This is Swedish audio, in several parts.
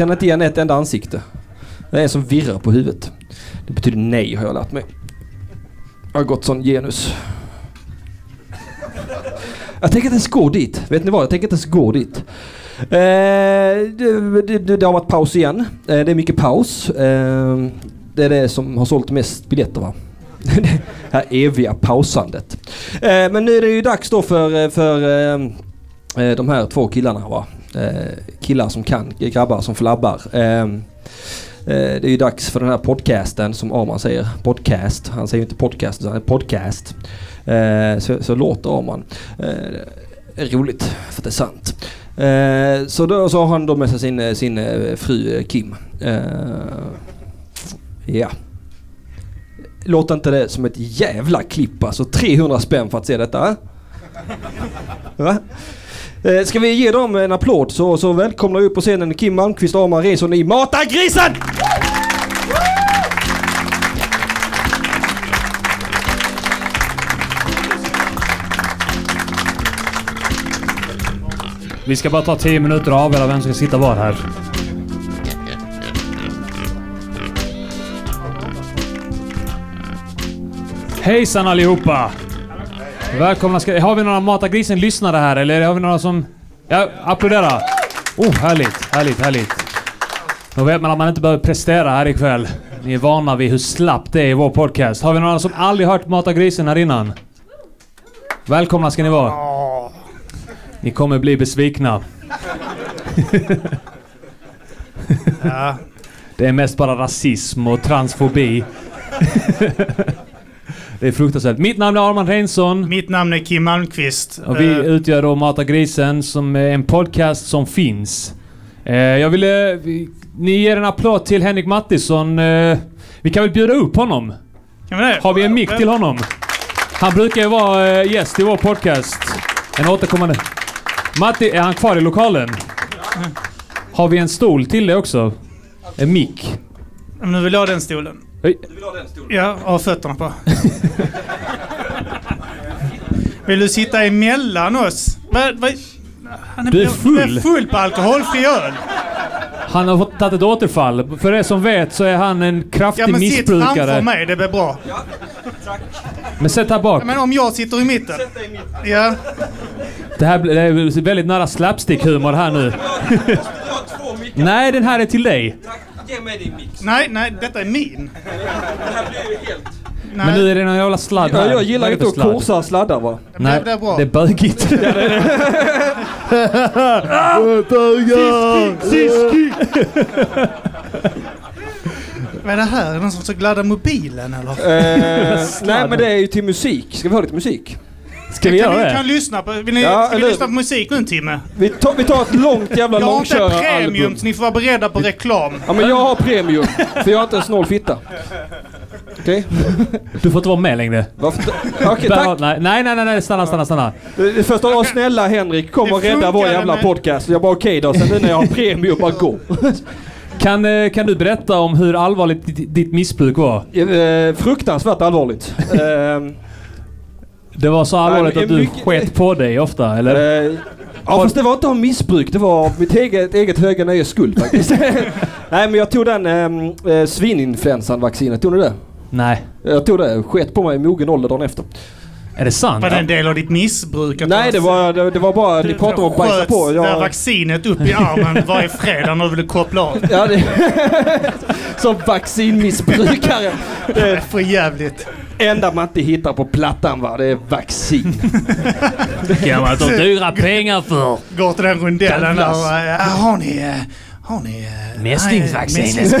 känner inte igen ett enda ansikte. Det är en som virrar på huvudet. Det betyder nej har jag lärt mig. Jag har gått sån genus. Jag tänker inte ens gå dit. Vet ni vad? Jag tänker inte ens gå dit. Eh, det, det, det har varit paus igen. Eh, det är mycket paus. Eh, det är det som har sålt mest biljetter va? det här eviga pausandet. Eh, men nu är det ju dags då för, eh, för eh, eh, de här två killarna va? Eh, killar som kan, grabbar som flabbar. Ehm, eh, det är ju dags för den här podcasten som Arman säger. Podcast. Han säger inte podcast utan podcast. Eh, så, så låter Arman. Roligt för det är sant. Så då så har han då med sig sin, sin fru Kim. Ja. Låter inte det som ett jävla klipp alltså? 300 spänn för att se detta. Va? Eh, ska vi ge dem en applåd så, så välkomnar vi upp på scenen Kim Malmqvist och Arman Reson i Mata grisen! Vi ska bara ta 10 minuter och avgöra vem som ska sitta var här. Hejsan allihopa! Välkomna ska... Har vi några Mata Grisen-lyssnare här eller har vi några som... Ja, applådera! Oh, härligt, härligt, härligt. Då vet man att man inte behöver prestera här ikväll. Ni är vana vid hur slappt det är i vår podcast. Har vi några som aldrig hört Mata Grisen här innan? Välkomna ska ni vara. Ni kommer bli besvikna. Det är mest bara rasism och transfobi. Det är fruktansvärt. Mitt namn är Arman Reinsson. Mitt namn är Kim Malmqvist. Och vi uh, utgör då Mata Grisen som är en podcast som finns. Uh, jag ville... Vi, ni ger en applåd till Henrik Mattisson. Uh, vi kan väl bjuda upp honom? Kan vi det? Har vi en mick till honom? Han brukar ju vara gäst i vår podcast. En återkommande... Matti, är han kvar i lokalen? Har vi en stol till det också? En mick? Nu vill jag ha den stolen. Hej. Du vill ha den stolen? Ja, ha fötterna på. vill du sitta emellan oss? Va, va? Han är, du är full! är full på alkoholfri öl. Han har fått tagit ett återfall. För er som vet så är han en kraftig ja, men missbrukare. Sitt framför mig, det blir bra. Ja, tack. Men sätt här bak. Ja, men om jag sitter i mitten? Sätt dig i mitten. Ja. Det här det är väldigt nära slapstick-humor här nu. Nej, den här är till dig. Tack. Ge mig din mix. Nej, nej, detta är min. det här blir ju helt... Nej. Men nu är det någon jävla sladd här. Ja, jag gillar inte att korsa sladdar va? Nej, det är bra. Det är bögigt. ja, det är det. Bögar! Siski! Vad är det här? Är det någon som ska gladda mobilen eller? Eh, nej men det är ju till musik. Ska vi ha lite musik? Ska vi göra det? Kan lyssna på, vill ni, ja, ska vi lyssna på musik nu en timme? Vi tar, vi tar ett långt jävla långköraralbum. Jag har inte premium så ni får vara beredda på reklam. Ja men jag har premium. För jag har inte en snål fitta. Okej? Okay. Du får inte vara med längre. Varför? Okej, okay, tack. Nej, nej, nej, nej, stanna, stanna, stanna. Det första var snälla Henrik, kom och rädda vår jävla med... podcast. Jag bara okej okay då, sen nu när jag har premium, bara gå. Kan, eh, kan du berätta om hur allvarligt ditt, ditt missbruk var? Eh, fruktansvärt allvarligt. eh, det var så allvarligt att du mycket... sket på dig ofta, eller? Eh, ja, fast det var inte av missbruk. Det var av mitt eget, eget höga nöjes skull faktiskt. Nej, men jag tog den ehm, eh, svininfluensan-vaccinet. Tog ni det? Nej. Jag tog det. Sket på mig i mogen ålder dagen efter. Är det sant? Var det en del av ditt missbruk? Nej, det var, det, det var bara... Ni pratade om att bajsa på. Jag... det vaccinet upp i armen varje fredag när du ville koppla av. Ja, det... Som vaccinmissbrukare. Det är för jävligt enda man inte hittar på plattan va, det är vaccin. det kan man ta dyra pengar för. Går till den rundellen där och har ni... Har ni... Mässlingsvaccin.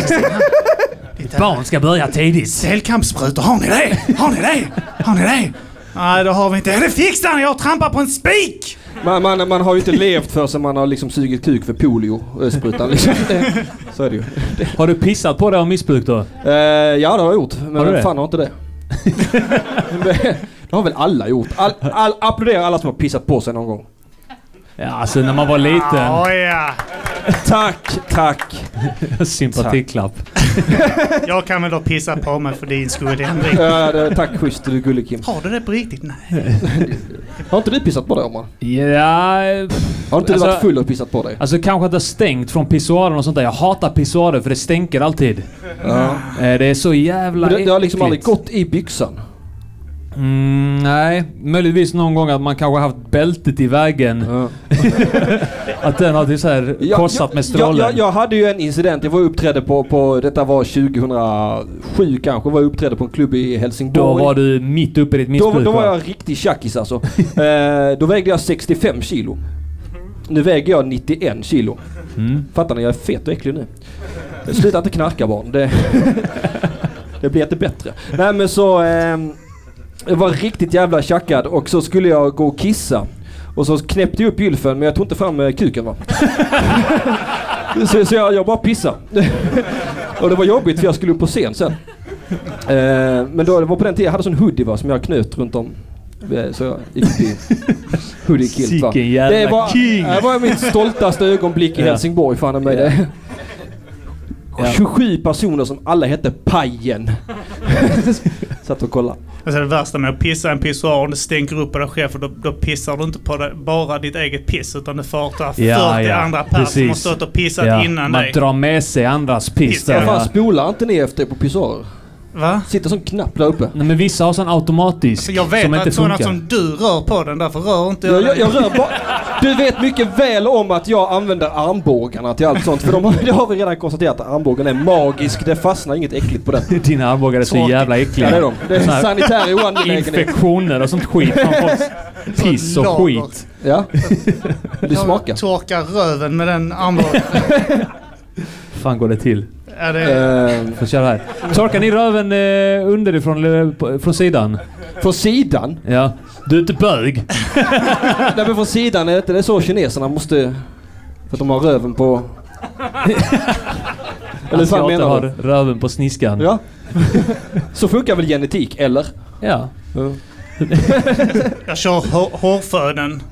Barn ska börja tidigt. Cellkampssprutor, har ni det? Har ni det? Har ni det? Nej, det har vi inte. Det fixar ni! Jag trampar på en spik! Man, man, man, har ju inte levt för sig man har liksom sugit kuk för polio-sprutan. Liksom. Så är det ju. Har du pissat på det av missbruk då? Uh, ja det har jag gjort. Men vem fan har inte det? det har väl alla gjort? All, all, applådera alla som har pissat på sig någon gång. Ja, alltså när man var liten. Oh, ja. Tack, tack. Sympatiklapp. Jag kan väl då pissa på mig för din skull, Henrik. Ja, det, tack schysst, du gullig Kim. Har du det på riktigt? Nej. Har inte du pissat på dig Omar? Ja... Har inte du Alltså- varit full och pissat på dig? Alltså kanske att det har stängt från pissoaren och sånt där. Jag hatar pissoarer för det stänker alltid. Ja. Eh, Det är så jävla Men det, det har liksom aldrig gått i byxan. Mm, nej, möjligtvis någon gång att man kanske haft bältet i vägen. Ja. Att den har typ så här Ja, korsat ja, med strålen. Ja, ja, jag hade ju en incident. Jag var uppträdde på, på, detta var 2007 kanske, var jag uppträdde på en klubb i Då Helsingborg. var du mitt uppe i ditt då, missbruk då var va? jag riktig tjackis alltså. eh, då vägde jag 65 kilo. Nu väger jag 91 kilo. Mm. Fattar ni? Jag är fet och äcklig nu. Sluta inte knarka barn. Det, det blir inte bättre. Nej men så... ehm, jag var riktigt jävla tjackad och så skulle jag gå och kissa. Och så knäppte jag upp gylfen men jag tog inte fram eh, kuken va. så så jag, jag bara pissade. och det var jobbigt för jag skulle upp på scen sen. Eh, men då, det var på den tiden jag hade sån hoodie va, som jag knöt runt om. Eh, Så jag gick upp i hoodie kilt va. Sicken jävla Det var, king! det var mitt stoltaste ögonblick i. Helsingborg fan. Ja. Det. Ja. 27 personer som alla hette Pajen. Satt och kollade. Alltså det värsta med att pissa i en pissoar, om det stänker upp på dig själv, för då, då pissar du inte på dig, bara ditt eget piss, utan du får ta 40 Ja, ja. andra pers som har Precis. stått och pissat Ja, innan man dig. drar med sig andras piss Piss, där. Fan spolar inte ni efter på pissoarer? Va? Sitter som knapp där uppe. Nej men vissa har sån automatisk Så jag vet som inte att sådana funkar. som du rör på den, därför rör inte jag, Jag, jag, rör bara, du vet mycket väl om att jag använder armbågarna till allt sånt. För de har, det har vi redan konstaterat att armbågen är magisk. Det fastnar inget äckligt på den. Dina armbågar är så Tråkigt. jävla äckliga. Ja det är de. Det är sanitär oangelägenhet. Infektioner och sånt skit piss och skit. Ja. Du smakar. Torkar röven med den armbågen. fan går det till? Ja, det är, Eh, Får köra här. Torkar ni röven eh, underifrån eller på- från sidan? från sidan? Ja. Du är inte bög? Nej men från sidan är det inte det så kineserna måste... För att de har röven på... Eller Asiater menar har du? röven på sniskan. Ja. Så funkar väl genetik, eller? Ja. jag kör hår, hårfönen.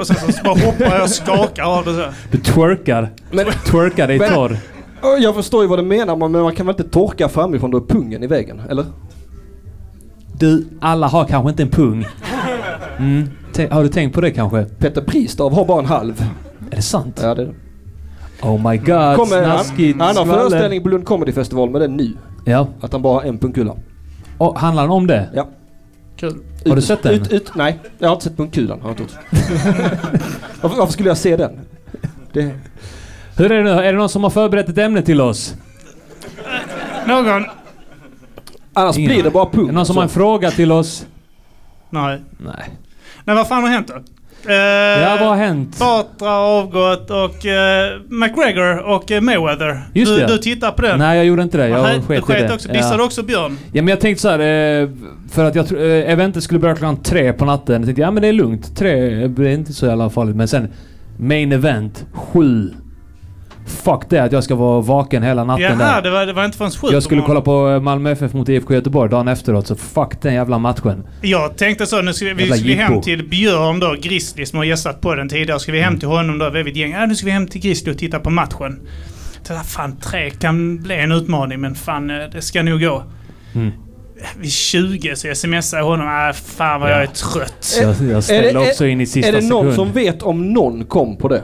Och sen så bara hoppar jag och skakar av det så. Du twerkar. Men Twerkar dig torr. Jag förstår ju vad du menar men man kan väl inte torka framifrån då är pungen i vägen? Eller? Du, alla har kanske inte en pung. Mm. Har du tänkt på det kanske? Peter Pristav har bara en halv. Är det sant? Ja, det är det. Oh my god, Kommer, han, snaskigt. han har skvaller. föreställning på Lund Comedy Festival med det nu. Ja. Att han bara har en pungkula. Och handlar den om det? Ja. Kul. Har du sett den? Ut, ut, nej, jag har inte sett pungkulan. Har jag inte varför, varför skulle jag se den? Det, Hur är det nu? Är det någon som har förberett ett ämne till oss? Någon? annars Ingen. blir det bara Är pung. det någon som har en fråga till oss? Nej. Nej. Nej, vad fan har hänt då? Eh, Ja, vad har hänt? Batra har avgått och eh, McGregor och eh, Mayweather. Just du, det. du tittar på den? Nej, jag gjorde inte det. Jag Nej, sket du i sket det. också. Dissade ja. också Björn? Ja, men jag tänkte så här, eh, för att jag eh, eventet skulle börja klockan tre på natten. Jag tänkte, ja men det är lugnt. Tre det är inte så jävla farligt. Men sen, main event, sju. Fuck det att jag ska vara vaken hela natten Jaha, där. det var, det var inte förrän sju Jag skulle kolla på eh, Malmö FF mot IFK Göteborg dagen efteråt, så fuck den jävla matchen. Jag tänkte så, nu ska vi, vi vi hem till Björn då, Grizzly som har gästat på den tidigare. Ska vi hem till honom då, vi är ett gäng. Ja, nu ska vi hem till Grizzly och titta på matchen. Så där, fan, tre kan bli en utmaning, men fan, eh, det ska nog gå. Mm. Vid 20 så jag honom. Äh, fan vad Ja. jag är trött. Jag, jag är, ställde det, också in i sista är det någon sekund. som vet om någon kom på det?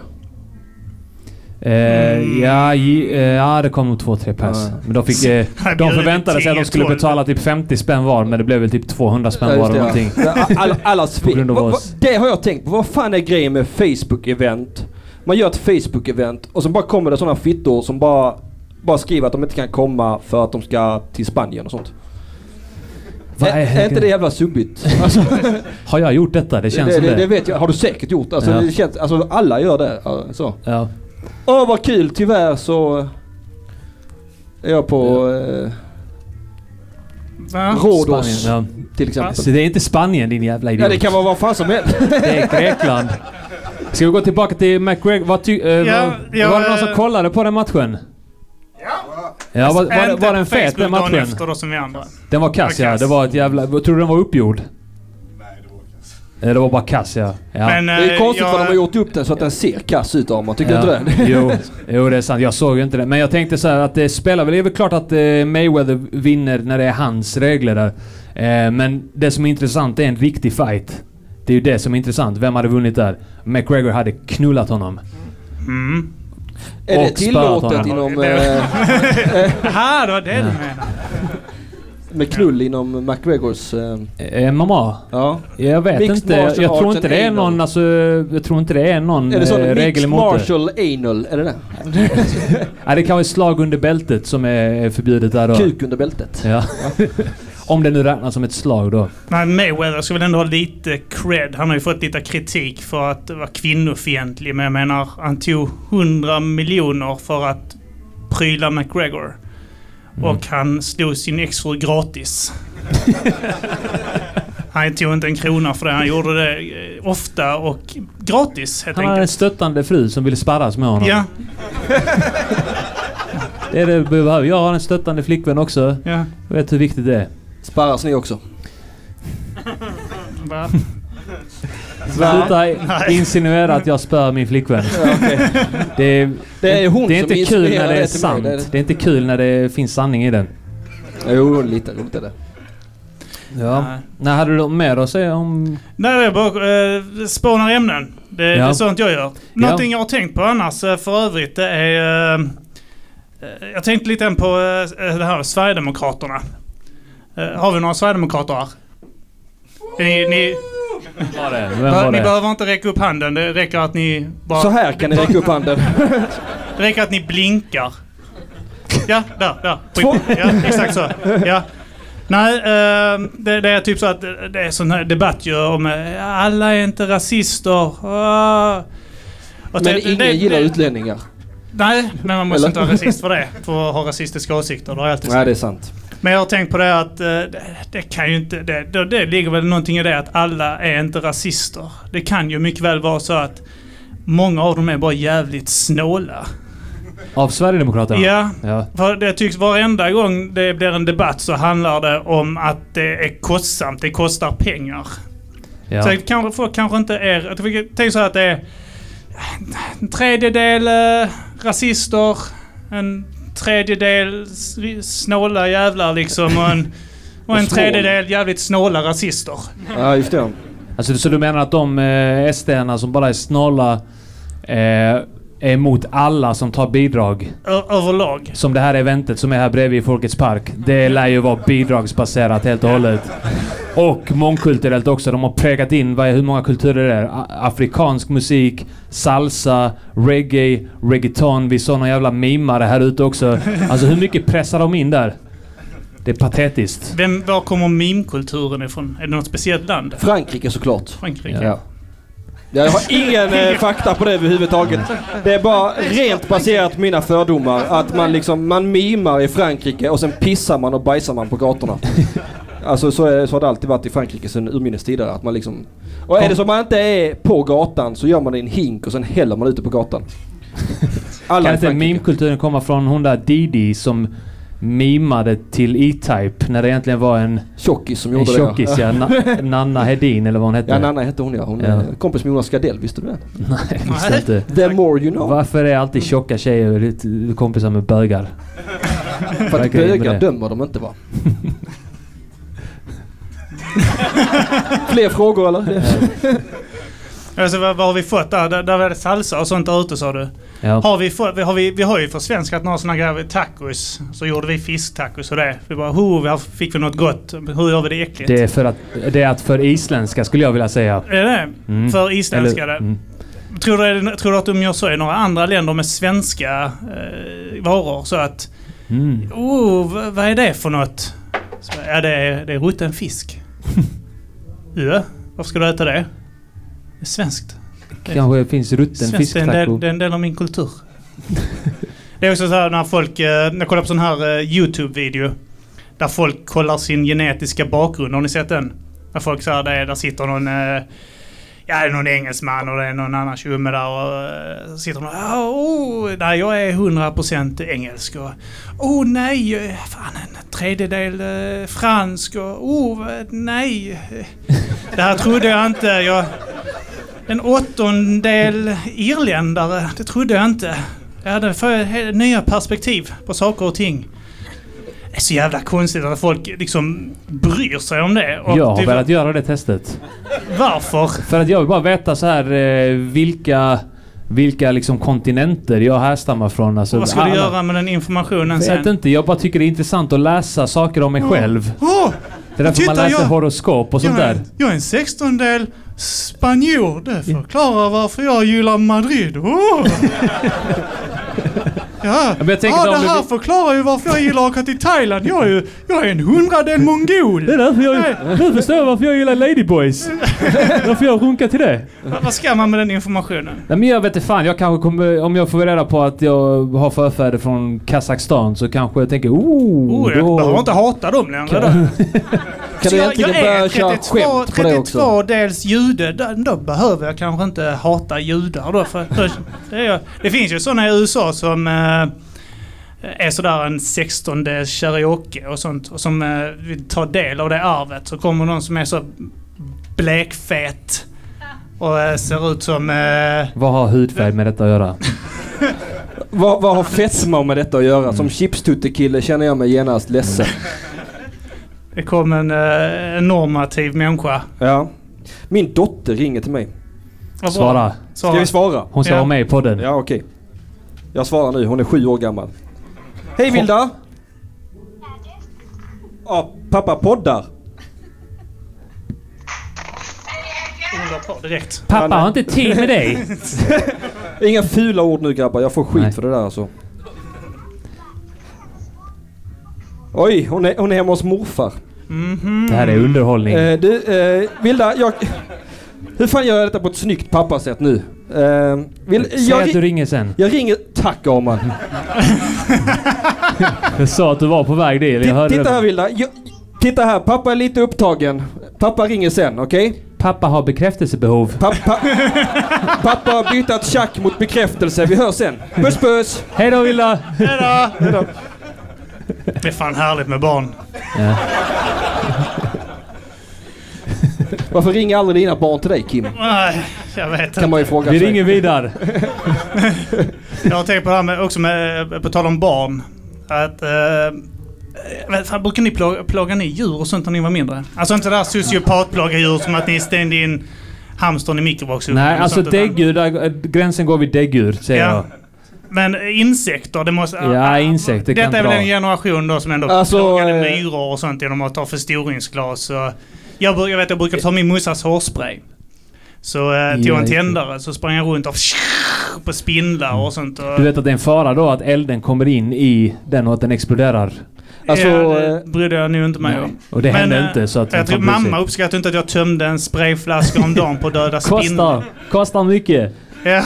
Mm. ja, eh, ja, det kom nog två, tre pers. Men de fick... Eh, de förväntade sig att de 10, skulle 12. betala typ 50 spänn var, men det blev väl typ 200 spänn var eller någonting. Alla, oss. Det har jag tänkt på. Vad fan är grejen med Facebook-event? Man gör ett Facebook-event och så bara kommer det sådana fittor som bara, bara skriver att de inte kan komma för att de ska till Spanien och sånt. Är, är inte det jävla subbigt? Alltså, Har jag gjort detta? Det känns det, som det, det. det vet jag. Har du säkert gjort. Alltså, Ja. det känns, alltså alla gör det. Så. Ja. Åh vad kul, tyvärr så är jag på eh, Va? Rhodos Spanien, till ja. exempel. Så det är inte Spanien din jävla idiot. Ja det kan vara vad fan som helst. Det är Grekland. Ska vi gå tillbaka till McGregor? Vad ty, eh, Ja, var, ja, var det någon som eh, kollade på den matchen? Ja, var, var, det- Inte var den fet den matchen? efter då som vi andra. Den var kass Var ja. Det var ett jävla... Tror du den var uppgjord? Eh, Det var bara kass ja. ja. Men, Det är eh, konstigt jag- för de har gjort upp den så att den ser kass ut Arman. Tycker ja. du inte det? jo, jo, det är sant. Jag såg ju inte det. Men jag tänkte så här att det spelar väl... Det är väl klart att eh, Mayweather vinner när det är hans regler där. Eh, men det som är intressant är en riktig fight. Det är ju det som är intressant. Vem hade vunnit där? McGregor hade knullat honom. Mm. Är det Och tillåtet inom... honom. Eh, Aha, det var det du menade. Med knull inom McGregors... Eh, Eh, mamma? ja. Jag vet Mixed inte. Jag, martial jag tror inte det är någon... Alltså, jag tror inte det är någon Är det så? eh, regel Mixed emot det. martial anal? Är det det? Nej, det kan vara slag under bältet som är förbjudet där då. Kuk under bältet. Ja. Om det nu räknas som ett slag då. Men Mayweather ska väl ändå ha lite cred. Han har ju fått lite kritik för att vara kvinnofientlig. Men jag menar, han tog 100 miljoner för att pryla McGregor. Mm. Och han slog sin exfru gratis. han tog inte en krona för det. Han gjorde det eh, ofta och gratis helt Han hade en stöttande fru som ville sparras med honom. Ja, Det är det vi behöver. Jag har en stöttande flickvän också. ja. Jag vet hur viktigt det är. Sparras ni också? Va? Sluta Nej. insinuera att jag spör min flickvän. Ja, okej. Det är, Det är hon det är som inte kul när det är det mig, sant. det är det. Det är inte kul när det finns sanning i den. Jo, lite roligt är det. Ja. Nej. När hade du något mer att säga om... Nej, jag bara eh, spånar ämnen. Det, det Ja. är sånt jag gör. Någonting jag har tänkt på annars eh, för övrigt det är... Eh, eh, jag tänkte lite på eh, det här med Sverigedemokraterna. Eh, har vi några Sverigedemokrater här? Ni, ni, Var det? Vem var ni det? behöver inte räcka upp handen. Det räcker att ni bara... Så här kan ni räcka upp handen. Det räcker att ni blinkar. Ja, där, där. Två. Ja, exakt så. Ja. Nej, eh, det, det är typ så att det är sån här debatt ju om eh, alla är inte rasister. Ah. Och Men det- ingen det- gillar det- utlänningar. Nej, men man måste Eller? inte vara rasist för det. För att ha rasistiska åsikter. Det har jag alltid Nej, sagt. det är sant. Men jag har tänkt på det att eh, det, det kan ju inte... Det, det, det ligger väl någonting i det att alla är inte rasister. Det kan ju mycket väl vara så att många av dem är bara jävligt snåla. Av Sverigedemokraterna? Ja, Ja. för det tycks varenda gång det blir en debatt så handlar det om att det är kostsamt. Det kostar pengar. ja. Så kanske, folk kanske inte är... Tänk så att det är en tredjedel eh, rasister, en tredjedel snåla jävlar liksom och en, och en tredjedel jävligt snåla rasister. Ja, just det. Alltså, så du menar att de eh, SD-arna som bara är snåla eh, är emot alla som tar bidrag? Ö- överlag. Som det här eventet som är här bredvid i Folkets Park. Det lär ju vara bidragsbaserat helt och hållet. Och mångkulturellt också. De har prägat in vad, hur många kulturer det är. Afrikansk musik, salsa, reggae, reggaeton. Vi såg någon jävla mimare här ute också. Alltså hur mycket pressar de in där? Det är patetiskt. Vem, var kommer meme-kulturen ifrån? Är det något speciellt land? Frankrike såklart. Frankrike? Ja. Jag har ingen eh, fakta på det överhuvudtaget. Det är bara rent baserat på mina fördomar. Att man liksom, man mimar i Frankrike och sen pissar man och bajsar man på gatorna. Alltså så, är, så har det alltid varit i Frankrike sedan urminnes tider. Att man liksom, och är det så att man inte är på gatan så gör man det i en hink och sen häller man ut det på gatan. Alla Kan inte meme-kulturen komma från hon där Didi som mimade till E-Type när det egentligen var en, Tjockis som en gjorde tjockis det. ja. Na, Nanna Hedin eller vad hon hette. Ja, Nanna hette hon ja. Hon är Ja. kompis med Jonas Gardell, visste du det? Nej, visste inte. The more you know. Varför är alltid tjocka tjejer kompisar med bögar? För att bögar dömer de inte va? Fler frågor eller? Alltså, vad, vad har vi fått där? Där, där var det salsa och sånt där ute sa du. Ja. Har vi, fått, har vi, vi har ju försvenskat några sådana grejer. Tacos. Så gjorde vi fisktacos och det. Vi bara, ho, vi har- fick vi något gott. Hur gör vi det äckligt? Det är för att, det är att för isländska skulle jag vilja säga. Är det Mm. För isländska Eller- det? mm. Tror, du, tror du att de gör så i några andra länder med svenska eh, varor? Så att, Mm. oh, v- vad är det för något? Så, ja, det är, det är rutten fisk. ja, varför ska du äta det? Det svenskt. Kanske finns rutten Svenskt, det, fisktaco. det är en del av min kultur. det är också så här när folk, eh, när jag kollar på sån här eh, YouTube-video. Där folk kollar sin genetiska bakgrund. Har ni sett den? Där folk så här, där, där sitter någon, eh, ja det är någon engelsman och det är någon annan tjomme där och eh, sitter ja, oh, nej jag är 100% engelsk och oh nej, fan en tredjedel fransk och oh nej. Det här trodde jag inte. Jag, en åttondel irländare, det trodde jag inte. Jag hade för, nya perspektiv på saker och ting. Det är så jävla konstigt att folk liksom bryr sig om det. Och Jag har typ- velat göra det testet. Varför? För att jag vill bara veta så här eh, vilka... Vilka liksom kontinenter jag härstammar från. Alltså, Vad ska du alla- göra med den informationen Jag vet sen? inte, jag bara tycker det är intressant att läsa saker om mig själv. Åh! Det är därför Titta, man läser jag- horoskop och sånt jag, där. är, jag är en sextondel spanjor. Det förklarar varför jag gillar Madrid. Åh! Ja, ja det här förklarar ju varför jag gillar att åka till Thailand. Jag är ju jag är en hundradel mongol. Det är därför jag... Nu förstår jag varför jag gillar Ladyboys. varför jag runkar till det. Vad ska man med den informationen? Nej men jag vet inte fan, jag kanske kommer... Om jag får reda på att jag har förfäder från Kazakstan så kanske jag tänker oh... Oh, jag då... behöver inte hata dem längre. Kan Så du jag, äntligen jag är börja köra 32, skämt på det också? 32 dels jude. Då, då behöver jag kanske inte hata judar då. För, det, är, jag- det finns ju sådana i USA som eh, är sådär en 16 dels karaoke och sånt. Och som eh, vill ta del av det arvet. Så kommer någon som är så blekfet. Och eh, ser ut som... Eh, Vad har hudfärg med detta att göra? Vad, vad har fetma med detta att göra? Som chipstuttekille känner jag mig genast ledsen. Det kom en, eh, en normativ människa. Ja. Min dotter ringer till mig. Vad bra. Svara. Ska vi svara? Hon ska Ja. vara med i podden. Ja, okej. Jag svarar nu. Hon är sju år gammal. Hej Vilda! Ja, pappa poddar. Hon la på direkt. Pappa har inte tid med dig. Inga fula ord nu grabbar. Jag får skit Nej. för det där alltså. Oj, hon är, hon är hemma hos morfar. Mhm. Det här är underhållning. Eh, du, eh, Vilda, jag... Hur fan gör jag detta på ett snyggt pappasätt nu? Eh, vill, Säg jag, att du ri- ringer sen. jag ringer... Tack Arman. Jag sa att du var på väg dit. Jag Ti- hörde Titta här det. Vilda. Jag, titta här, pappa är lite upptagen. Pappa ringer sen, okej? Pappa har bekräftelsebehov. Pappa, pappa har bytt tjack mot bekräftelse. Vi hörs sen. Puss puss! Hej då Villa! Hejdå! Det är fan härligt med barn. Ja. Varför ringer aldrig dina barn till dig Kim? Nej, jag vet Kan inte. man ju fråga Vi sig. ringer vidare. Jag har tänkt på det här med, också med, på tal om barn. Att... Eh, fan, brukar ni plåga, plåga ni djur och sånt när ni var mindre? Alltså inte det där sociopatplåga djur som att ni stängde in hamstern i mikrovågsugnen. Nej, alltså däggdjur, gränsen går vid däggdjur säger Ja. jag. Men insekter, det måste... Ja, insekter kan Detta är väl dra. en generation då som ändå Alltså, plågade eh, myror och sånt genom att ta förstoringsglas. Och jag, jag vet jag brukade ta min morsas hårspray. Så eh, tog jag en tändare så sprang jag runt och på spindlar och sånt. Och, Du vet att det är en fara då att elden kommer in i den och att den exploderar. Alltså, ja, eh, det brydde jag nog inte mig om. Och det hände eh, inte så att... Jag tror mamma uppskattade inte att jag tömde en sprayflaska om dagen på döda Kostar, spindlar. kostar mycket. Ja,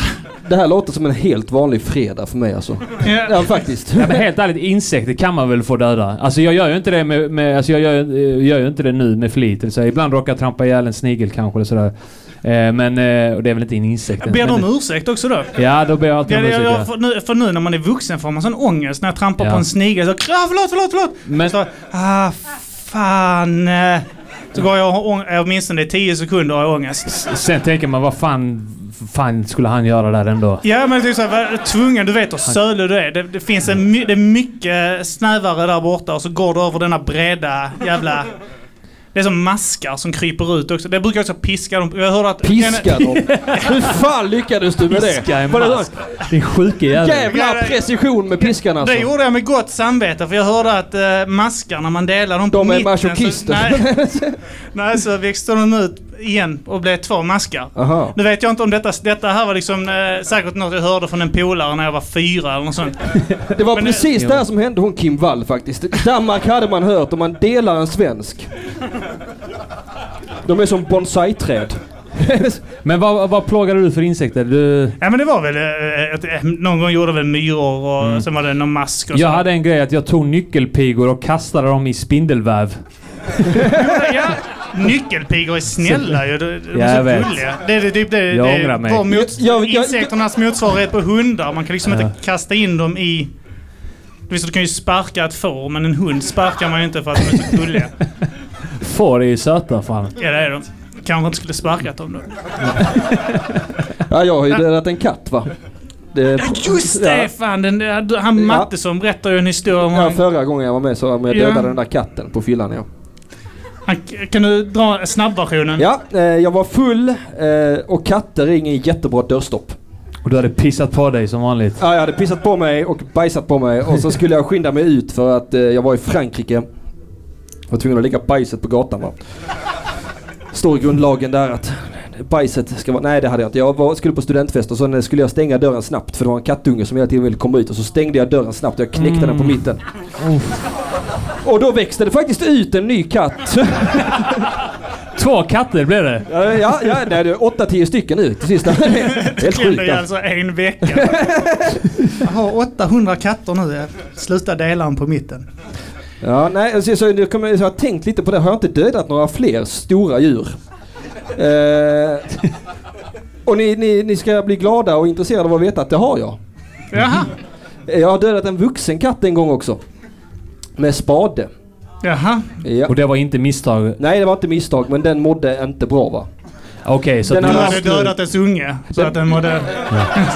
det här låter som en helt vanlig fredag för mig alltså. ja. Ja, faktiskt. Ja, men helt ärligt, insekter kan man väl få döda? Alltså jag gör ju inte det med... med alltså jag gör, eh, gör ju inte det nu med flit. Så ibland råkar jag trampa ihjäl en snigel kanske eller sådär. Eh, men... Eh, och det är väl inte en insekt. Ber du om ursäkt också då? Ja, då ber jag alltid Ja, om ursäkt. ja. för, nu, för nu när man är vuxen får man sån ångest när jag trampar Ja. på en snigel. Så, ah, förlåt, förlåt, förlåt! Men, Så, ah, fan. Eh." Så går jag ång- åtminstone i 10 sekunder jag ångest. sen tänker man, vad fan, fan skulle han göra där ändå? Ja men det är så här, var tvungen, du vet hur sölig du är. Det, det finns en, my- det är mycket snävare där borta och så går du över denna breda jävla... Det är som maskar som kryper ut också. Det brukar också piska dem. Jag hörde att... Piska dem. Hur fan lyckades du med det? Piska en mask. Din sjuke jävel. Jävla precision med piskan alltså. Det gjorde jag med gott samvete för jag hörde att uh, maskar när man delar dem på De är mitten... masochister. Så, nej, nej, så växte de ut igen och blev två maskar. Aha. Nu vet jag inte om detta, detta här var liksom eh, säkert något jag hörde från en polare när jag var fyra eller något sånt. Det var Men precis det- det här som hände hon Kim Wall faktiskt. I Danmark hade man hört om man delar en svensk. De är som bonsai-träd. Men vad, vad plågade du för insekter? Du, Ja men det var väl... eh, eh, någon gång gjorde väl myror och Mm. sen var det någon mask och jag så. hade en grej att jag tog nyckelpigor och kastade dem i spindelväv. Ja, nyckelpigor är snälla ju. De, de är så gulliga. Det är typ det, Jag det ångrar mig. mot, Jag- jag- insekternas motsvarighet på hundar. Man kan liksom Ja. inte kasta in dem i... Visst, du kan ju sparka ett får, men en hund sparkar man ju inte för att de är så gulliga. Får är ju söta fan. Ja, det är de. kanske inte skulle sparkat dem då. Ja, jag har ju dödat en katt va. Det, Ja, just det! Ja. Fan, den, där- han Matte som berättade ju en historia om... Ja, han, förra gången jag var med så jag Ja. dödade den där katten på fyllan ja. han, kan du dra snabbversionen? Ja, eh, jag var full eh, och katter är ingen jättebra dörrstopp. Och du hade pissat på dig som vanligt. Ja, jag hade pissat på mig och bajsat på mig och så skulle jag skynda mig ut för att eh, jag var i Frankrike. Jag var tvungen att lägga bajset på gatan va. Står i grundlagen där att bajset ska vara... Nej det hade jag inte. Jag var, skulle på studentfest och så skulle jag stänga dörren snabbt för det var en kattunge som hela tiden ville komma ut och så stängde jag dörren snabbt och jag knäckte den på mitten. Och då växte det faktiskt ut en ny katt. Två katter blev det. Ja, ja, ja nej, det är åtta, tio stycken nu till sist. Helt sjukt i alltså. alltså en vecka. Jag har 800 katter nu. Jag slutar dela dem på mitten. Ja, nej, alltså, så, nu kommer, jag har tänkt lite på det. Har jag inte dödat några fler stora djur? Eh, och ni, ni, ni ska bli glada och intresserade av att veta att det har jag. Jaha. Jag har dödat en vuxen katt en gång också. Med spade. Jaha. Ja. Och det var inte misstag. Nej, det var inte misstag, men den mådde inte bra va? Okej, så Den att Du hade- dödat dess unge. Så att den mådde...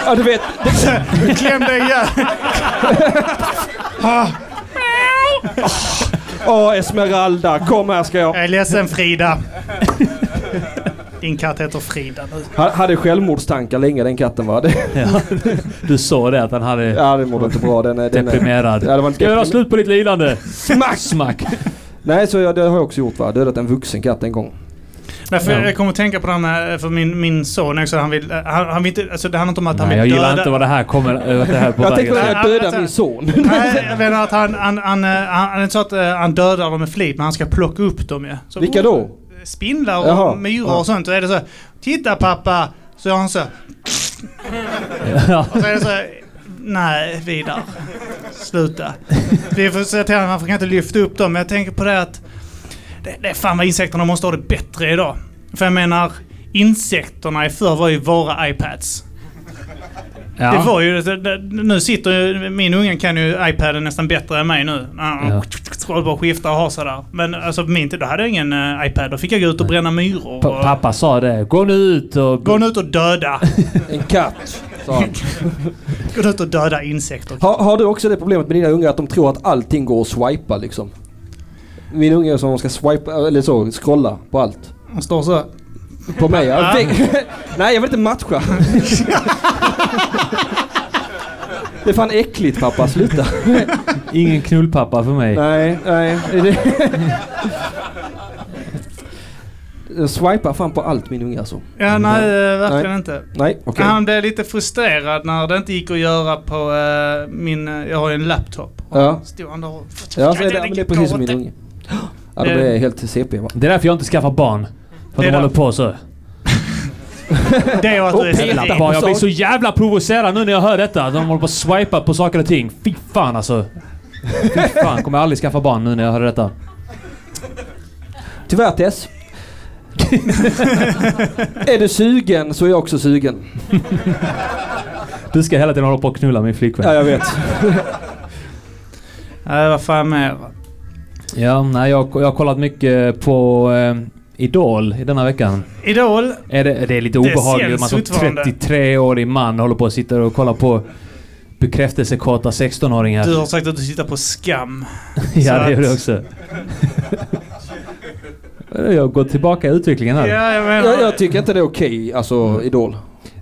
Ja, du vet. Klämde ihjäl. Åh, Esmeralda, kom här ska jag. Jag är ledsen Frida. Din katt heter Frida nu. Ha- Hade självmordstankar länge den katten va? Det, Ja. Du såg det att han hade ja, det mådde inte bra. Den, är- den, är- deprimerad. Ja, det var Ska jag göra slut på ditt lidande? Smack! Smack! Nej, så jag, det har jag också gjort va. Dödat en vuxen katt en gång. Därför Ja. jag kommer att tänka på det här med, för min, min son också, han vill, han, han vill inte, alltså det handlar inte om att han Nej, vill jag gillar döda. inte vad det här kommer... Vad det här är på Jag tänkte Ja, att jag dödar alltså- min son. Nej, jag menar att han, han, han, eh, han, inte så att eh, han dödar dem med flit, men han ska plocka upp dem ju. Så, Vilka då? Spindlar och Jaha. myror och sånt. Och är det så Titta pappa! Så gör han så. Ja. Och så är det så här, Nej, Vidar. Sluta. Vi får säga till honom han kan inte lyfta upp dem. Men jag tänker på det att det, det är fan vad insekterna måste ha det bättre idag. För jag menar, insekterna i förr var ju våra iPads. Det Ja. var ju, det, det, nu sitter ju, min unge kan ju iPaden nästan bättre än mig nu. Ja. Scroll bara och skifta och ha sådär. Men alltså på min tid, då hade jag ingen eh, iPad. Då fick jag gå ut och bränna myror. Och, Pappa sa det. Gå nu ut och... gå nu ut och döda. En katt. gå ut och döda insekter. Har, har du också det problemet med dina ungar att de tror att allting går att swipa liksom? Min unge är som om de ska swipa, eller så, scrolla på allt. Han står så. På mig ja. Nej jag vill inte matcha. Det är fan äckligt pappa, sluta. Ingen knullpappa för mig. Nej, nej. Det- swipar fan på allt min unge alltså. Ja, nej, eh, verkligen Nej. inte. Nej, okej. Han blev lite frustrerad när det inte gick att göra på eh, min... eh, jag har ju en laptop. Ja. Stod han där och... Ja, det, är- men det är precis som min unge. Ja, de Eh. är helt CP va? Det är därför jag inte skaffar barn. För Det att är de håller på så. Det och att du är Barn, jag blir så jävla provocerad nu när jag hör detta. De håller på att swipa på saker och ting. Fy fan alltså. Fy fan, kommer jag aldrig skaffa barn nu när jag hör detta. Tyvärr Tess. är du sugen så är jag också sugen. Du ska hela tiden hålla på och knulla min flickvän. Ja, jag vet. Nej, vad fan mer? Ja, nej, jag, jag har kollat mycket på eh, Idol i denna veckan. Idol. Är det, det är lite Det obehagligt att man som fortfarande. 33-årig man håller på och sitter och kollar på bekräftelsekåta 16-åringar. Du har sagt att du tittar på Skam. ja, det gör att- också. jag har gått tillbaka i utvecklingen här. Ja, jag menar... Jag, jag tycker inte det är okej, alltså Idol.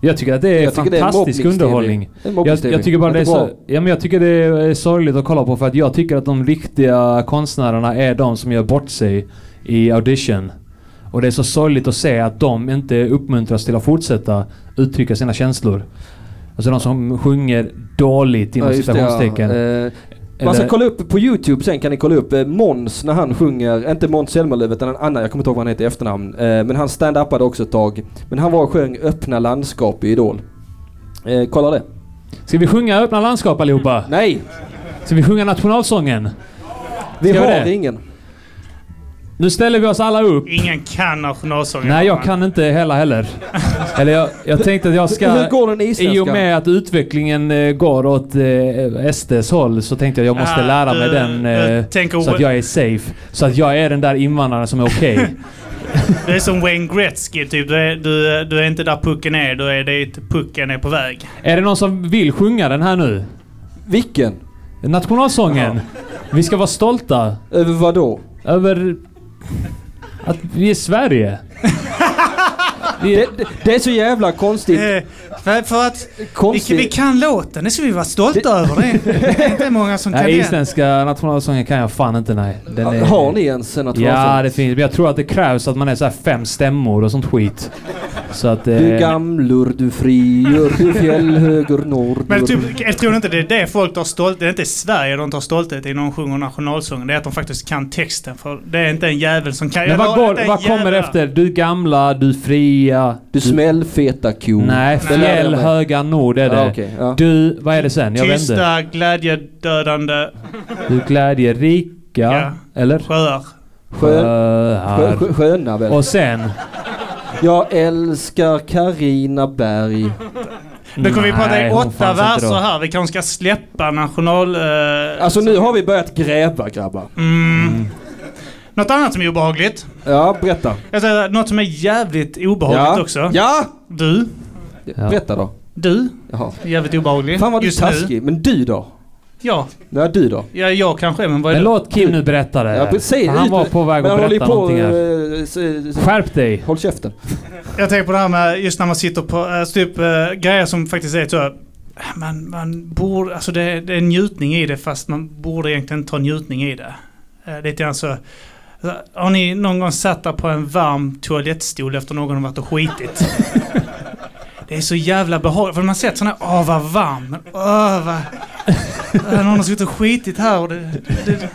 Jag tycker att det är Jag tycker det är fantastisk underhållning. Jag, tycker bara det är så, ja, men jag tycker det är sorgligt att kolla på för att jag tycker att de riktiga konstnärerna är de som gör bort sig i audition. Och det är så sorgligt att se att de inte uppmuntras till att fortsätta uttrycka sina känslor. Alltså de som sjunger dåligt inom Ja, citationstecken. ja. Eh, Man ska kolla upp på Youtube sen kan ni kolla upp eh, Måns när han sjunger, inte Måns Zelmerlöw utan en annan, jag kommer inte ihåg vad han heter i efternamn. Eh, men han stand-upade också ett tag. Men han var och sjöng Öppna landskap i Idol. Eh, kolla det. Ska vi sjunga Öppna landskap allihopa? Nej! Ska vi sjunga nationalsången? Vi har det? ingen. Nu ställer vi oss alla upp. Ingen kan nationalsången. Nej, jag kan inte hela heller. Eller jag, jag tänkte att jag ska... Hur går den isländska? I och med att utvecklingen eh, går åt eh, SDs håll så tänkte jag att jag måste Ja, lära mig du- den du eh, tänker- så att jag är safe. Så att jag är den där invandraren som är okej. Du är som Wayne Gretzky typ. Du är, du, du är inte där pucken är, du är dit pucken är på väg. Är det någon som vill sjunga den här nu? Vilken? Nationalsången. Vi ska vara stolta Över vad då? över att vi är Sverige. Vi Det, är, det, är så jävla konstigt. Eh, för, för att vi, konstigt. vi kan låten, det ska vi vara stolta över. Det det är inte många som kan nej, det. isländska nationalsången kan jag fan inte nej. Den är, Har ni ens en nationalsång? Ja, det finns. Men jag tror att det krävs att man är så här fem stämmor och sånt skit. Så att... Du Eh, gamlur, du friur, du fjällhöger norr. Men typ, jag tror inte det är det folk tar stolthet Det är inte Sverige de tar stolthet i när de sjunger nationalsången. Det är att de faktiskt kan texten. För det är inte en jävel som kan... men vad, går, vad kommer jävla- efter? Du gamla, du fria... Du smällfeta ko. Nej, fjäll, höga nord är det. Ja, okej, ja. Du, vad är det sen? Jag. Tysta, glädjedödande Du glädjerika. Ja. Eller? sjöar. Skö, Sjöar. skö, sköna väl. Och sen? Jag älskar Karina Berg. Nu kommer vi prata i åtta verser här. Vi kanske ska släppa national... Eh, Alltså nu har vi börjat gräva grabbar. mm. Något annat som är obehagligt. Ja, berätta. Jag säger något som är jävligt obehagligt Ja. också. Ja! Du. Ja. Berätta då. Du. Jaha. Jävligt obehaglig. Fan vad du är nu. taskig. Men du då? Ja. Ja, du då? ja, jag kanske men vad är Men det? låt Kim nu berätta det. Ja. Säg Han var på väg att berätta på... någonting här. eh, Skärp dig! Håll käften. Jag tänker på det här med just när man sitter på äh, typ äh, grejer som faktiskt är så. Man, man borde, alltså det, det är en njutning i det fast man borde egentligen ta njutning i det. Äh, lite grann så. Har ni någon gång satt där på en varm toalettstol efter någon har varit och skitit? Det är så jävla behagligt. För man sett sådana här, åh vad varm. Åh vad... Någon har suttit och skitit här och det, det, det,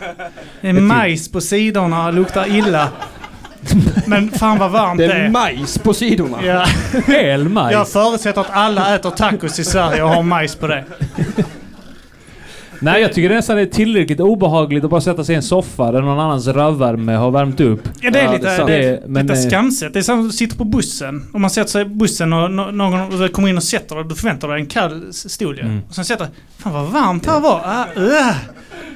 det är majs på sidorna och luktar illa. Men fan vad varmt Det det är är. majs på sidorna. Ja. Hel majs. Jag förutsätter att alla äter tacos i Sverige och har majs på det. Nej, jag tycker det nästan är tillräckligt obehagligt att bara sätta sig i en soffa där någon annans rövvärme har värmt upp. Ja, det är Ja, lite, det det är Det- men, lite eh, skamset. Det är som att du sitter på bussen. Om man sätter sig i bussen och någon kommer in och sätter dig. Du förväntar dig en kall stol ju. Mm. Och sen sätter Fan vad varmt det här var. Ah, uh.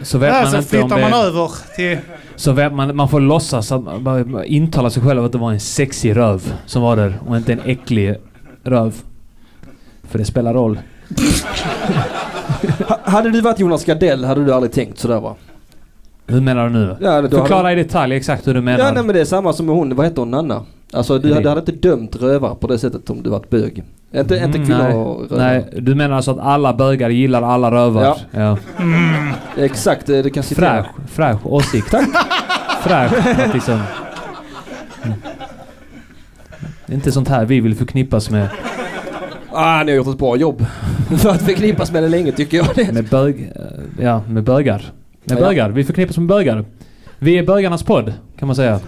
Så vet Äh, man så inte om flyttar det... man över till... Så vet man, man får låtsas att man, man intala sig själv att det var en sexig röv som var där och inte en äcklig röv. För det spelar roll. Ha- Hade du varit Jonas Gardell hade du aldrig tänkt sådär va? Hur menar du nu? Ja, Förklara hade... i detalj exakt hur du menar. Ja, nej, men det är samma som med hon, vad heter hon, Nanna? Alltså du hade, hade inte dömt rövare på det sättet om du varit bög. Inte, inte Mm, kvinnor nej. och rövare. Nej, du menar alltså att alla bögar gillar alla rövar? Ja. ja. Mm. Exakt, eh, du kan citera. Fräsch, fräsch åsikt. Fräsch, att liksom... Mm. Det är inte sånt här vi vill förknippas med. Ah, ni har gjort ett bra jobb. För att förknippas med det länge tycker jag. Med bög... eh, Ja, med bögar. Med Ja. bögar. Vi förknippas med bögar. Vi är bögarnas podd, kan man säga.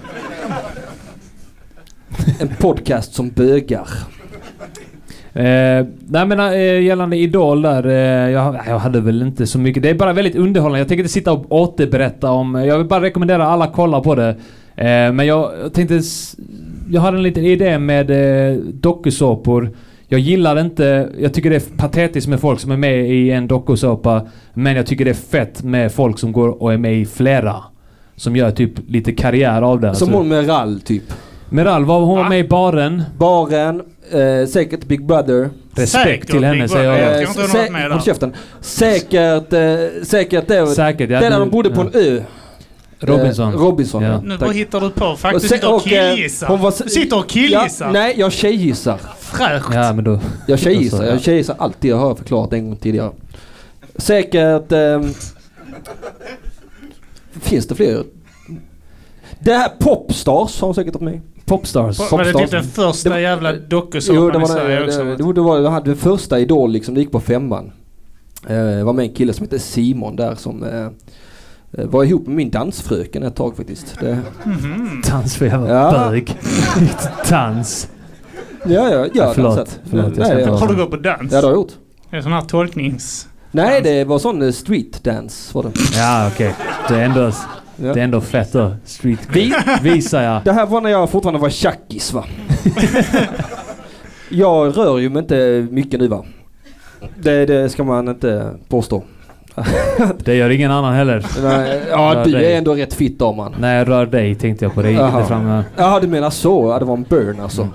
En podcast som bögar. Eh, nej men eh, gällande Idol där, eh, jag, jag hade väl inte så mycket. Det är bara väldigt underhållande. Jag tänker inte sitta och återberätta om... Jag vill bara rekommendera alla kolla på det. Eh, men jag tänkte... Jag hade en liten idé med eh, dokusåpor. Jag gillar inte... Jag tycker det är patetiskt med folk som är med i en dokusåpa. Men jag tycker det är fett med folk som går och är med i flera. Som gör typ lite karriär av det. Som Alltså, hon med Rall typ. Meral, var hon var Va? med i baren. Baren, eh, säkert Big Brother. Respekt Säkert till henne säger jag. Jag tror inte hon varit med där. håll käften. Säkert, eh, säkert det. Säkert, ja. det där du- de bodde på ja. en ö. Robinson. Eh, Robinson, Ja. Nu vad hittar du på? Faktiskt sitter och och, eh, killgissar. hon var- sitter och killgissar. Ja, nej, jag tjejgissar. Fräscht. Ja, men då... Jag tjejgissar. Alltså, ja. Jag tjejgissar alltid. Jag har förklarat en gång tidigare. Säkert... ehm, finns det fler? Det här Popstars har hon säkert varit med i. Popstars. Var det typ Popstars. den första Det- jävla Jo, dokusåpan det i var, Sverige det, också? det, det, det var det hade första Idol liksom. Det gick på femman. Eh, Det var med en kille som hette Simon där som eh, eh, var ihop med min dansfröken ett tag faktiskt. Det, Mhm. Dans för jävla Ja. bög. Dans. ja, ja, ja. Förlåt, dansat. förlåt, Nej, ja. Har du gått på dans? Ja, det har jag gjort. Det är sån här tolknings... Nej, det var sån eh, street dance var det. Ja, okej. Det, är ändå, Ja. det är ändå fett då. Street. Vi, visar jag. Det här var när jag fortfarande var tjackis va. jag rör ju mig inte mycket nu va. Det, det ska man inte påstå. Det gör ingen annan heller. Nej, ja, Rör du dig. är ändå rätt fit av man. Nej, rör dig tänkte jag på. Det gick Jaha. inte fram. Ja, du menar så. Ja, det var en burn alltså.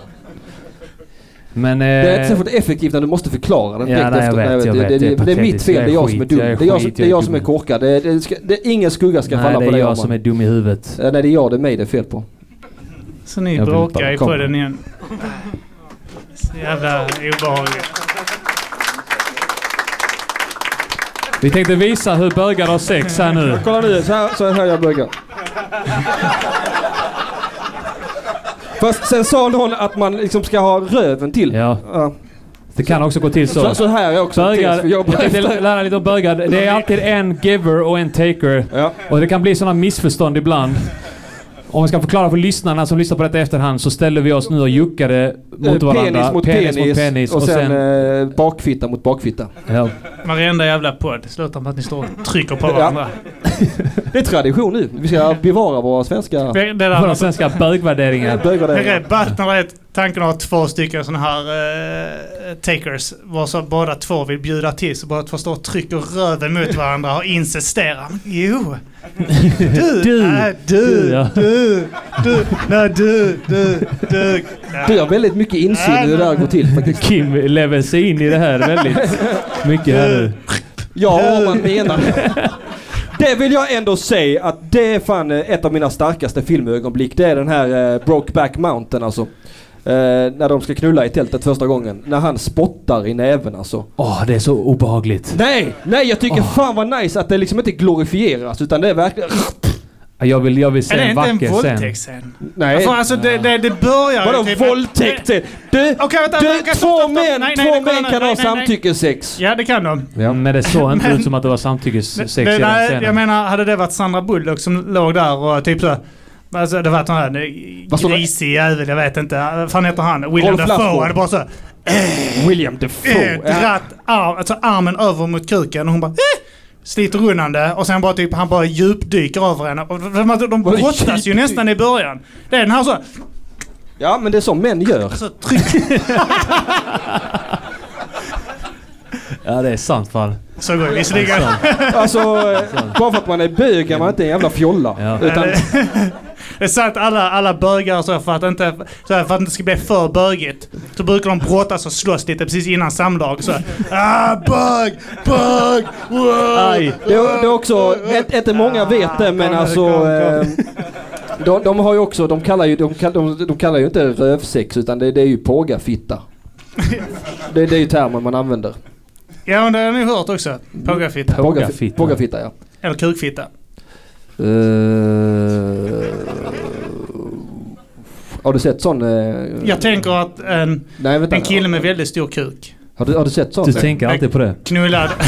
Men... Det är inte Eh, särskilt effektivt när du måste förklara den Ja, direkt nej, jag efter. vet, jag det, vet. det, Det är det, det är mitt fel. Jag Det är är jag som är dum. jag är Det är jag som, det är jag är jag som är korkad. Det, det, ska, det, ingen skugga ska nej, falla det på är dig jag Arman. som är dum i huvudet. Eh, Nej, det är jag det är mig det är fel på. Så ni Jag bråkar i podden igen. Så jävla obehagligt. Vi tänkte visa hur bögar har sex här nu. Kolla nu, så här, så här jag bögar. Fast sen sa någon att man liksom ska ha röven till. Ja, Ja. det kan också gå till så. Så, så här är också Bögar, jag tänkte lära lite om bögar. Det är alltid en giver och en taker. Ja. Och det kan bli sådana missförstånd ibland. Om vi ska förklara för lyssnarna som lyssnar på detta i efterhand så ställer vi oss nu och juckade mot Eh, varandra. Penis mot penis, mot penis. och, sen, eh, bakfitta mot bakfitta. ja. Varenda jävla podd slutar med att ni står och trycker på Ja. varandra. Det är tradition nu. Vi ska bevara våra svenska Det, det där Våra svenska bögvärderingar. det är rätt ballt när det är tanken att ha två stycken sådana här eh, takers. Var så båda två vill bjuda till så båda två står och trycker röven mot varandra och insisterar. Jo! Du! Du. Nej, du! Du, ja. Du! Du! Nej, du! Du! Du! Du har väldigt mycket insyn i hur det där går till faktiskt. Kim lever sig in i det här väldigt mycket här nu. Ja, vad man menar. Det vill jag ändå säga att det är fan eh, ett av mina starkaste filmögonblick. Det är den här eh, Brokeback Mountain alltså. Eh, när de ska knulla i tältet första gången. När han spottar i näven alltså. Åh, det är så obehagligt. Nej! Nej jag tycker Åh. fan vad nice att det liksom inte glorifieras utan det är verkligen... Jag vill, jag vill Är se det en inte en vacker scen. våldtäktsscen? Nej. För alltså det, det, det börjar Vadå typ- våldtäkt? Du, Okej vänta, du vänta, två män, Nej, nej, två män kan Nej, ha samtyckessex. Ja det kan de. Ja. Men det såg inte ut som att det var samtyckessex i Det, den scenen. jag menar, hade det varit Sandra Bullock som låg där och typ så... Alltså det var någon här grisig jävel, jag vet inte. Vad fan heter han? William Dafoe hade bara så... William Defoe. Eh, dratt arm, alltså armen över mot kuken och hon bara... Eh, sliter undan det och sen bara typ han bara djupdyker över henne. Och de, de, brottas ju nästan i början. Det är den här så... Ja men det är så män gör. så tryck, Ja, det är sant fan. så går det visserligen. Alltså, eh, bara för att man är bög är man inte en jävla fjolla. Ja. Utan, Det är sant, alla, alla bögar så för att, inte, så här, för att det inte ska bli för bögigt. Så brukar de brottas och slåss lite precis innan samlag. Så här, ah, bög, bög, wow. Aj. det, är, det är också, ett- inte många vet det men alltså... Eh, de, de har ju också, de kallar ju, de, de, de kallar ju inte rövsex utan det, det är ju pågafitta. Det, det är ju termen man använder. Ja, men det har ni hört också. Pågafitta. Pågafitta. Pågafitta ja. Eller kukfitta. Eh, har du sett sån? eh, Jag tänker att en, Nej vänta. en kille med väldigt stor kuk Har du, har du sett sån? Du tänker alltid på det. knullad,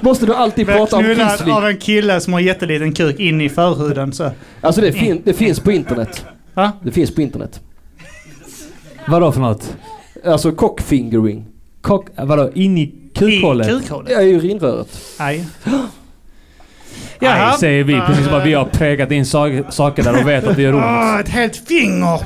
Måste du alltid prata om knullad av en kille som har jätteliten kuk in i förhuden. Så. Alltså det, fin, det finns på internet. Va? Det finns på internet. Vadå för något? Alltså cockfingering. Kock, vadå? In i I kukhålet? kukhålet. Det är ju Nej. Nej, säger vi. Precis som att vi har prägat in sa- saker där och vet att det gör ont. Åh, ett helt finger!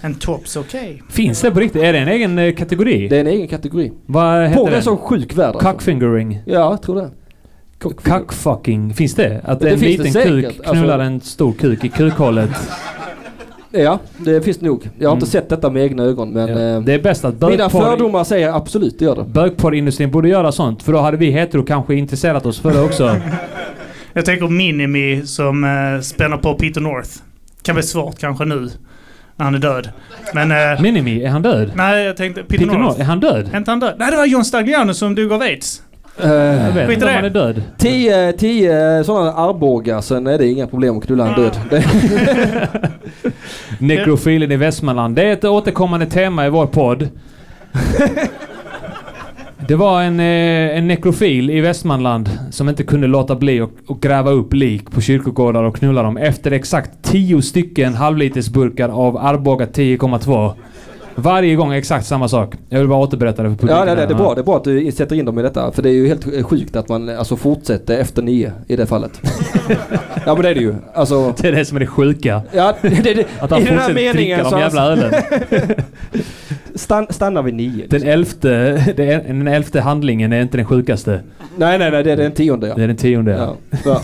en tops okej. Finns det på riktigt? Är det en egen eh, kategori? Det är en egen kategori. Vad heter är den? så sjuk värld alltså. Cockfingering? Ja, jag tror det. Cockfucking? Finns det? Att Det en liten kuk Alltså- knullar en stor kuk i kukhålet? Ja, det finns nog. Jag har inte Mm. sett detta med egna ögon men... Ja. eh, Det är bäst att mina fördomar säger absolut det gör det. Bögporrindustrin borde göra sånt, för då hade vi hetero kanske intresserat oss för det också. Jag tänker Minimi som uh, spänner på Peter North. Kan bli svårt kanske nu. När han är död. Men... eh, Minimi, är han död? nej, jag tänkte Peter, Peter North. North, är han död? Är inte han död? Nej, det var John Stagliano som dog av aids. Jag Uh, vet Skit i inte om han är död. tio, tio sådana armbågar, sen är det inga problem att knulla en död. Nekrofilen i Västmanland. Det är ett återkommande tema i vår podd. Det var en, eh, en nekrofil i Västmanland som inte kunde låta bli att gräva upp lik på kyrkogårdar och knulla dem efter exakt 10 stycken halvlitersburkar av Arboga 10,2. Varje gång exakt samma sak. Jag vill bara återberätta det för publiken. ja, det, det, det är bra. Det är bra att du sätter in dem i detta. För det är ju helt sjukt att man alltså fortsätter efter nio i det fallet. ja men det är det ju. Alltså... Det är det som är det sjuka. Ja, det, det, Att han fortsätter dricka de jävla ölen. Stan, stanna vid nio. Den elfte, det är- den elfte handlingen är inte den sjukaste. Nej, nej, nej, det är den tionde ja. Det är den tionde. Ja. ja.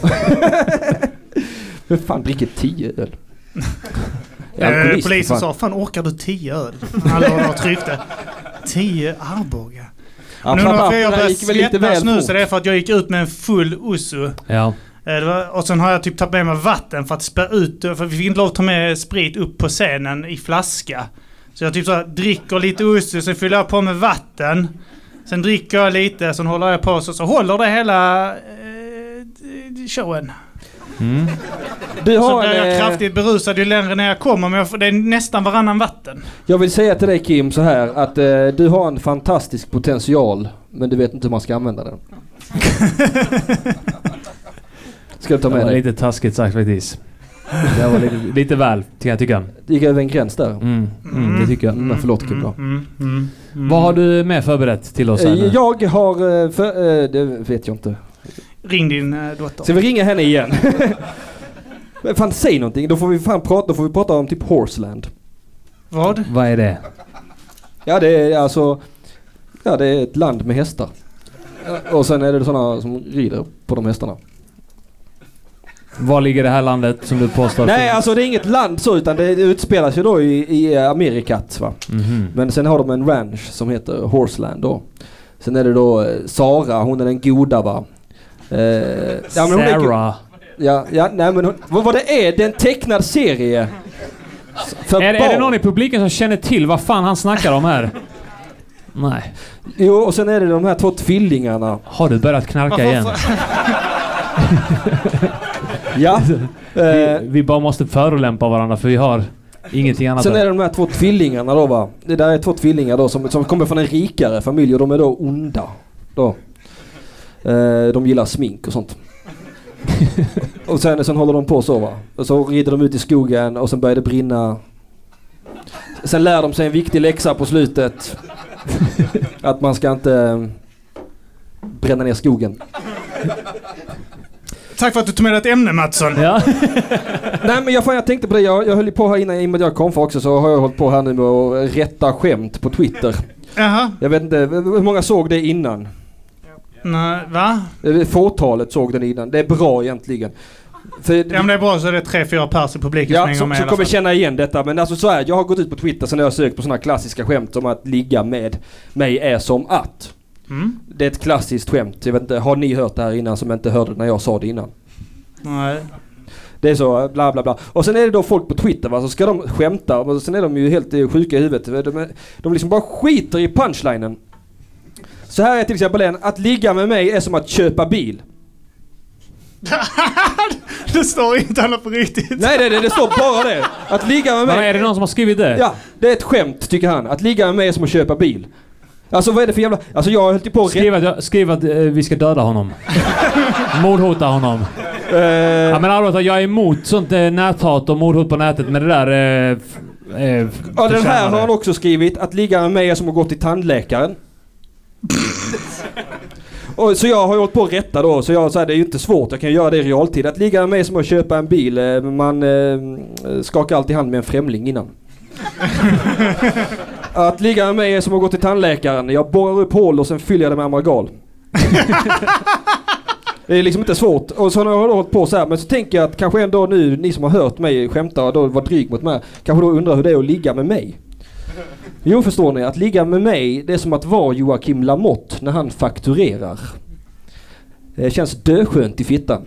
Vem fan dricker tio öl? Eh, alkoholist, polisen sa fan orkar du 10 öl? Han låg där och tryckte. 10 Arboga. Ja, nu varför jag börjar lite svettas nu så det är för att jag gick ut med en full Usu. ja. Eh, var, och sen har jag typ tagit med mig vatten för att spä ut För vi fick inte lov att ta med sprit upp på scenen i flaska. Så jag typ så här, dricker lite Usu, sen fyller jag på med vatten. Sen dricker jag lite, sen håller jag på så, så håller det hela eh, showen. Mm. Du Så har blir jag en, eh, kraftigt berusad ju längre ner jag kommer. Men jag, får- det är nästan varannan vatten. Jag vill säga till dig Kim så här att eh, du har en fantastisk potential men du vet inte hur man ska använda den. Ska du ta Det med var dig? lite taskigt sagt faktiskt. Det var lite, lite väl, kan jag tycka. Det gick över en gräns där. Mm. Mm, det tycker jag. Men förlåt Kim då. Mm, mm, mm. Vad har du med förberett till oss här Eh, nu? Jag har, eh, för, eh, det vet jag inte. Ring din eh, dotter. Ska vi ringa henne igen? Men fan säg någonting, då får vi fan prata, då får vi prata om typ Horseland. Vad? Vad är det? Ja det är alltså, ja det är ett land med hästar. Och sen är det sådana som rider på de hästarna. Var ligger det här landet som du påstår? Nej alltså det är inget land så utan det utspelar sig då i, i Amerikat va. Mhm. Men sen har de en ranch som heter Horseland då. Sen är det då eh, Sara, hon är den goda va. Eh, ja, men hon är, Sarah. ja, ja, nej men hon, vad, vad det är, det är en tecknad serie. För Är, barn. är det någon i publiken som känner till vad fan han snackar om här? Nej. Jo och sen är det de här två tvillingarna. Har du börjat knarka igen? Ja. Vi, Eh, vi bara måste förolämpa varandra för vi har ingenting annat. Sen är det de här två tvillingarna då va. Det där är två tvillingar då som, som kommer från en rikare familj och de är då onda. Då. Eh, de gillar smink och sånt. och sen, sen håller de på så va. Och så rider de ut i skogen och sen börjar det brinna. Sen lär de sig en viktig läxa på slutet. att man ska inte eh, bränna ner skogen. Tack för att du tog med dig ett ämne Mattsson. Ja. Nej men jag, fan, jag tänkte på det, jag, jag höll ju på här innan i och med att jag kom för också så har jag hållit på här nu med att rätta skämt på Twitter. Jaha. Jag vet inte, hur många såg det innan? Nej, va? Fåtalet såg den innan. Det är bra egentligen. För Ja men det är bra så är det tre, fyra pers i publiken som ja, hänger som, med som kommer känna igen detta. Men alltså så här, jag har gått ut på Twitter sen jag har sökt på sådana klassiska skämt som att ligga med mig är som att. Mm? Det är ett klassiskt skämt. Jag vet inte, har ni hört det här innan som inte hörde när jag sa det innan? Nej. Det är så, bla bla bla. Och sen är det då folk på Twitter va, så ska de skämta och sen är de ju helt sjuka i huvudet. De, är- de liksom bara skiter i punchlinen. Så här är till exempel en, att ligga med mig är som att köpa bil. det står inte alla på riktigt. Nej nej nej, det står bara det. Att ligga med Men mig. är det någon som har skrivit det? Ja, det är ett skämt tycker han. Att ligga med mig är som att köpa bil. Alltså vad är det för jävla... Alltså jag höll på. Skriv att, jag- skriv att eh, vi ska döda honom. Mordhota honom. Eh, Ja, men allvarligt, jag är emot sånt eh, näthat och mordhot på nätet, men det där... Eh, f- eh, ja, den här har han också skrivit. Att ligga med mig är som att gå till tandläkaren. Och, så jag har ju hållit på att rätta då, så jag säger det är ju inte svårt, jag kan göra det i realtid. Att ligga med mig är som att köpa en bil, eh, man eh, skakar alltid hand med en främling innan. att ligga med mig är som att gå till tandläkaren, jag borrar upp hål och sen fyller jag det med amalgam. Det är liksom inte svårt. Och så har jag hållit på så här. Men så tänker jag att kanske ändå nu, ni som har hört mig skämta och då var dryg mot mig. Kanske då undrar hur det är att ligga med mig. Jo förstår ni, att ligga med mig det är som att vara Joakim Lamotte när han fakturerar. Det känns döskönt i fittan.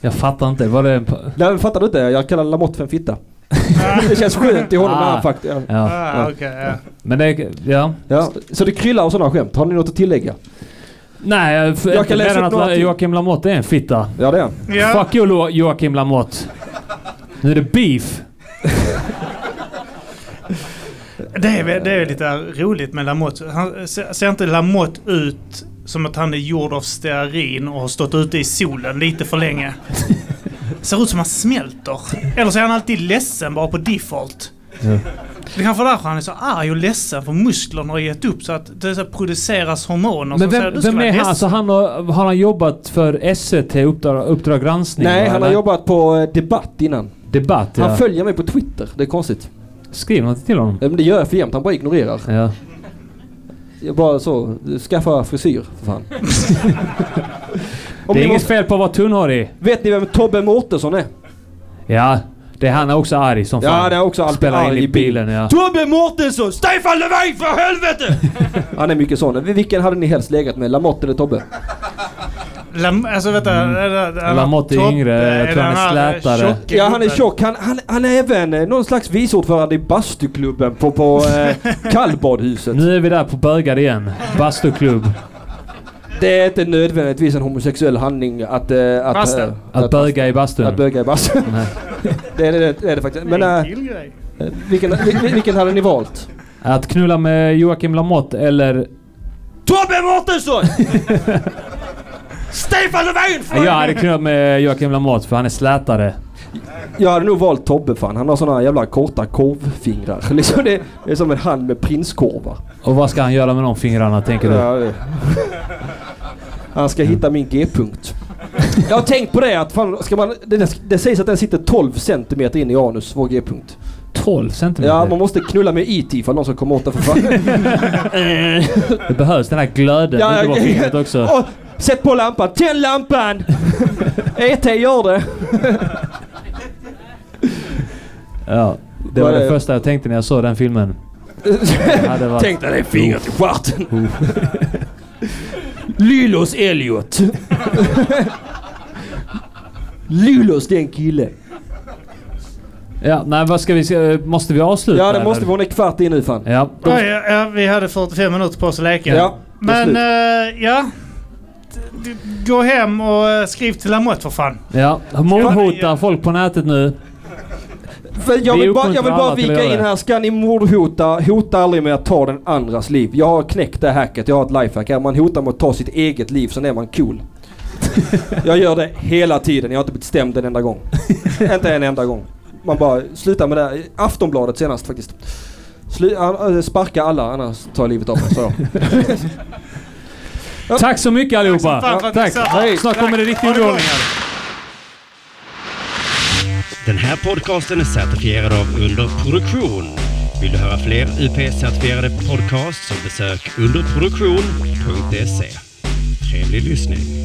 Jag fattar inte. Var det... en Nej, fattar du inte? Jag kallar Lamotte för en fitta. det känns skönt i honom när Ah. han fakturerar. Ja. Ah, okej, ja. Men det... Ja. Ja, så det kryllar av sådana skämt. Har ni något att tillägga? Nej, jag, Jag kan läsa upp att. Joakim Lamotte är en fitta. Ja det är han. Ja. Fuck you Joakim Lamotte. Nu är det beef. Det är, det är lite roligt med Lamotte. Han, ser inte Lamotte ut som att han är gjord av stearin och har stått ute i solen lite för länge? Ser ut som han smälter. Eller så är han alltid ledsen bara på default. Ja. Det är kanske därför han är så arg och ledsen för musklerna har gett upp så att det så produceras hormoner Men som säger vem, vem är han? Alltså han har, har han jobbat för SVT, Uppdrag, uppdrag granskning? Nej, va, han har eller? jobbat på eh, Debatt innan. Debatt, Han ja. följer mig på Twitter. Det är konstigt. Skriv något till honom. Ja, men det gör jag för jämt. Han bara ignorerar. Ja. Jag bara så. Skaffa frisyr för fan. Om Det är inget måste, fel på att vara tunnhårig. vet ni vem Tobbe Mårtensson är? Ja, det är han är också arg som fan. Ja, det är också alltid Spelar in arg i bilen, ja. Tobbe Mårtensson! Stefan Löfven för helvete! Han är mycket sån. Vilken hade ni helst legat med? Lamotte eller Tobbe? Lam, alltså vänta. Mm. Lamotte är yngre, jag tror han är slätare. Ja, han är tjock. Han, han, han är även eh, någon slags vice ordförande i bastuklubben på, på eh, kallbadhuset. Nu är vi där på bögar igen. Bastuklubb. Det är inte nödvändigtvis en homosexuell handling att... eh, att, eh, Att böga i Att bastun. böga i bastun. Nej. det, är det, det är det faktiskt. Men äh, vilken, vil- vilken hade ni valt? Att knulla med Joakim Lamotte eller... Tobbe Mårtensson! Stefan Löfven! Jag hade knullat med Joakim Lamotte för han är slätare. Jag hade nog valt Tobbe fan. Han har såna jävla korta korvfingrar. Liksom det, det är som en hand med prinskorvar. Och vad ska han göra med de fingrarna tänker du? Ja, Han ska hitta min G-punkt. Jag har tänkt på det att fan, ska man, det, det sägs att den sitter 12 centimeter in i anus, vår G-punkt. 12 centimeter? Ja, man måste knulla med E.T. för någon ska komma åt det för fan. Det behövs den här glöden Ja, på ja. fingret också. Sätt på lampan! Tänd lampan! E.T. gör det. Ja, det var Vad är det det? första jag tänkte när jag såg den filmen. Varit... Tänk dig det fingret i stjärten. Lylos Elliot. Lylos det är en kille. Ja, nej vad ska vi se? Måste vi avsluta? Ja det eller? måste vara en kvart in nu fan. Ja. Ja, ja, ja, vi hade 45 minuter på oss att leka. Ja, är Men eh, ja. Gå hem och eh, skriv till Lamotte för fan. Ja, mordhotar folk på nätet nu. För jag, Vi vill bara, jag vill bara vika in här. Ska ni mordhota, hota aldrig med att ta den andras liv. Jag har knäckt det hacket. Jag har ett lifehack här. Man hotar med att ta sitt eget liv, sen är man cool. jag gör det hela tiden. Jag har inte blivit stämd en enda gång. inte en enda gång. Man bara slutar med det. här. Aftonbladet senast faktiskt. Slu, äh, sparka alla annars tar jag livet av mig. Så. Tack så mycket allihopa! För att Tack! sa- Hej. Snart kommer det riktig underhållning här. Den här podcasten är certifierad av Underproduktion. Vill du höra fler UP-certifierade podcasts så besök underproduktion.se. Trevlig lyssning.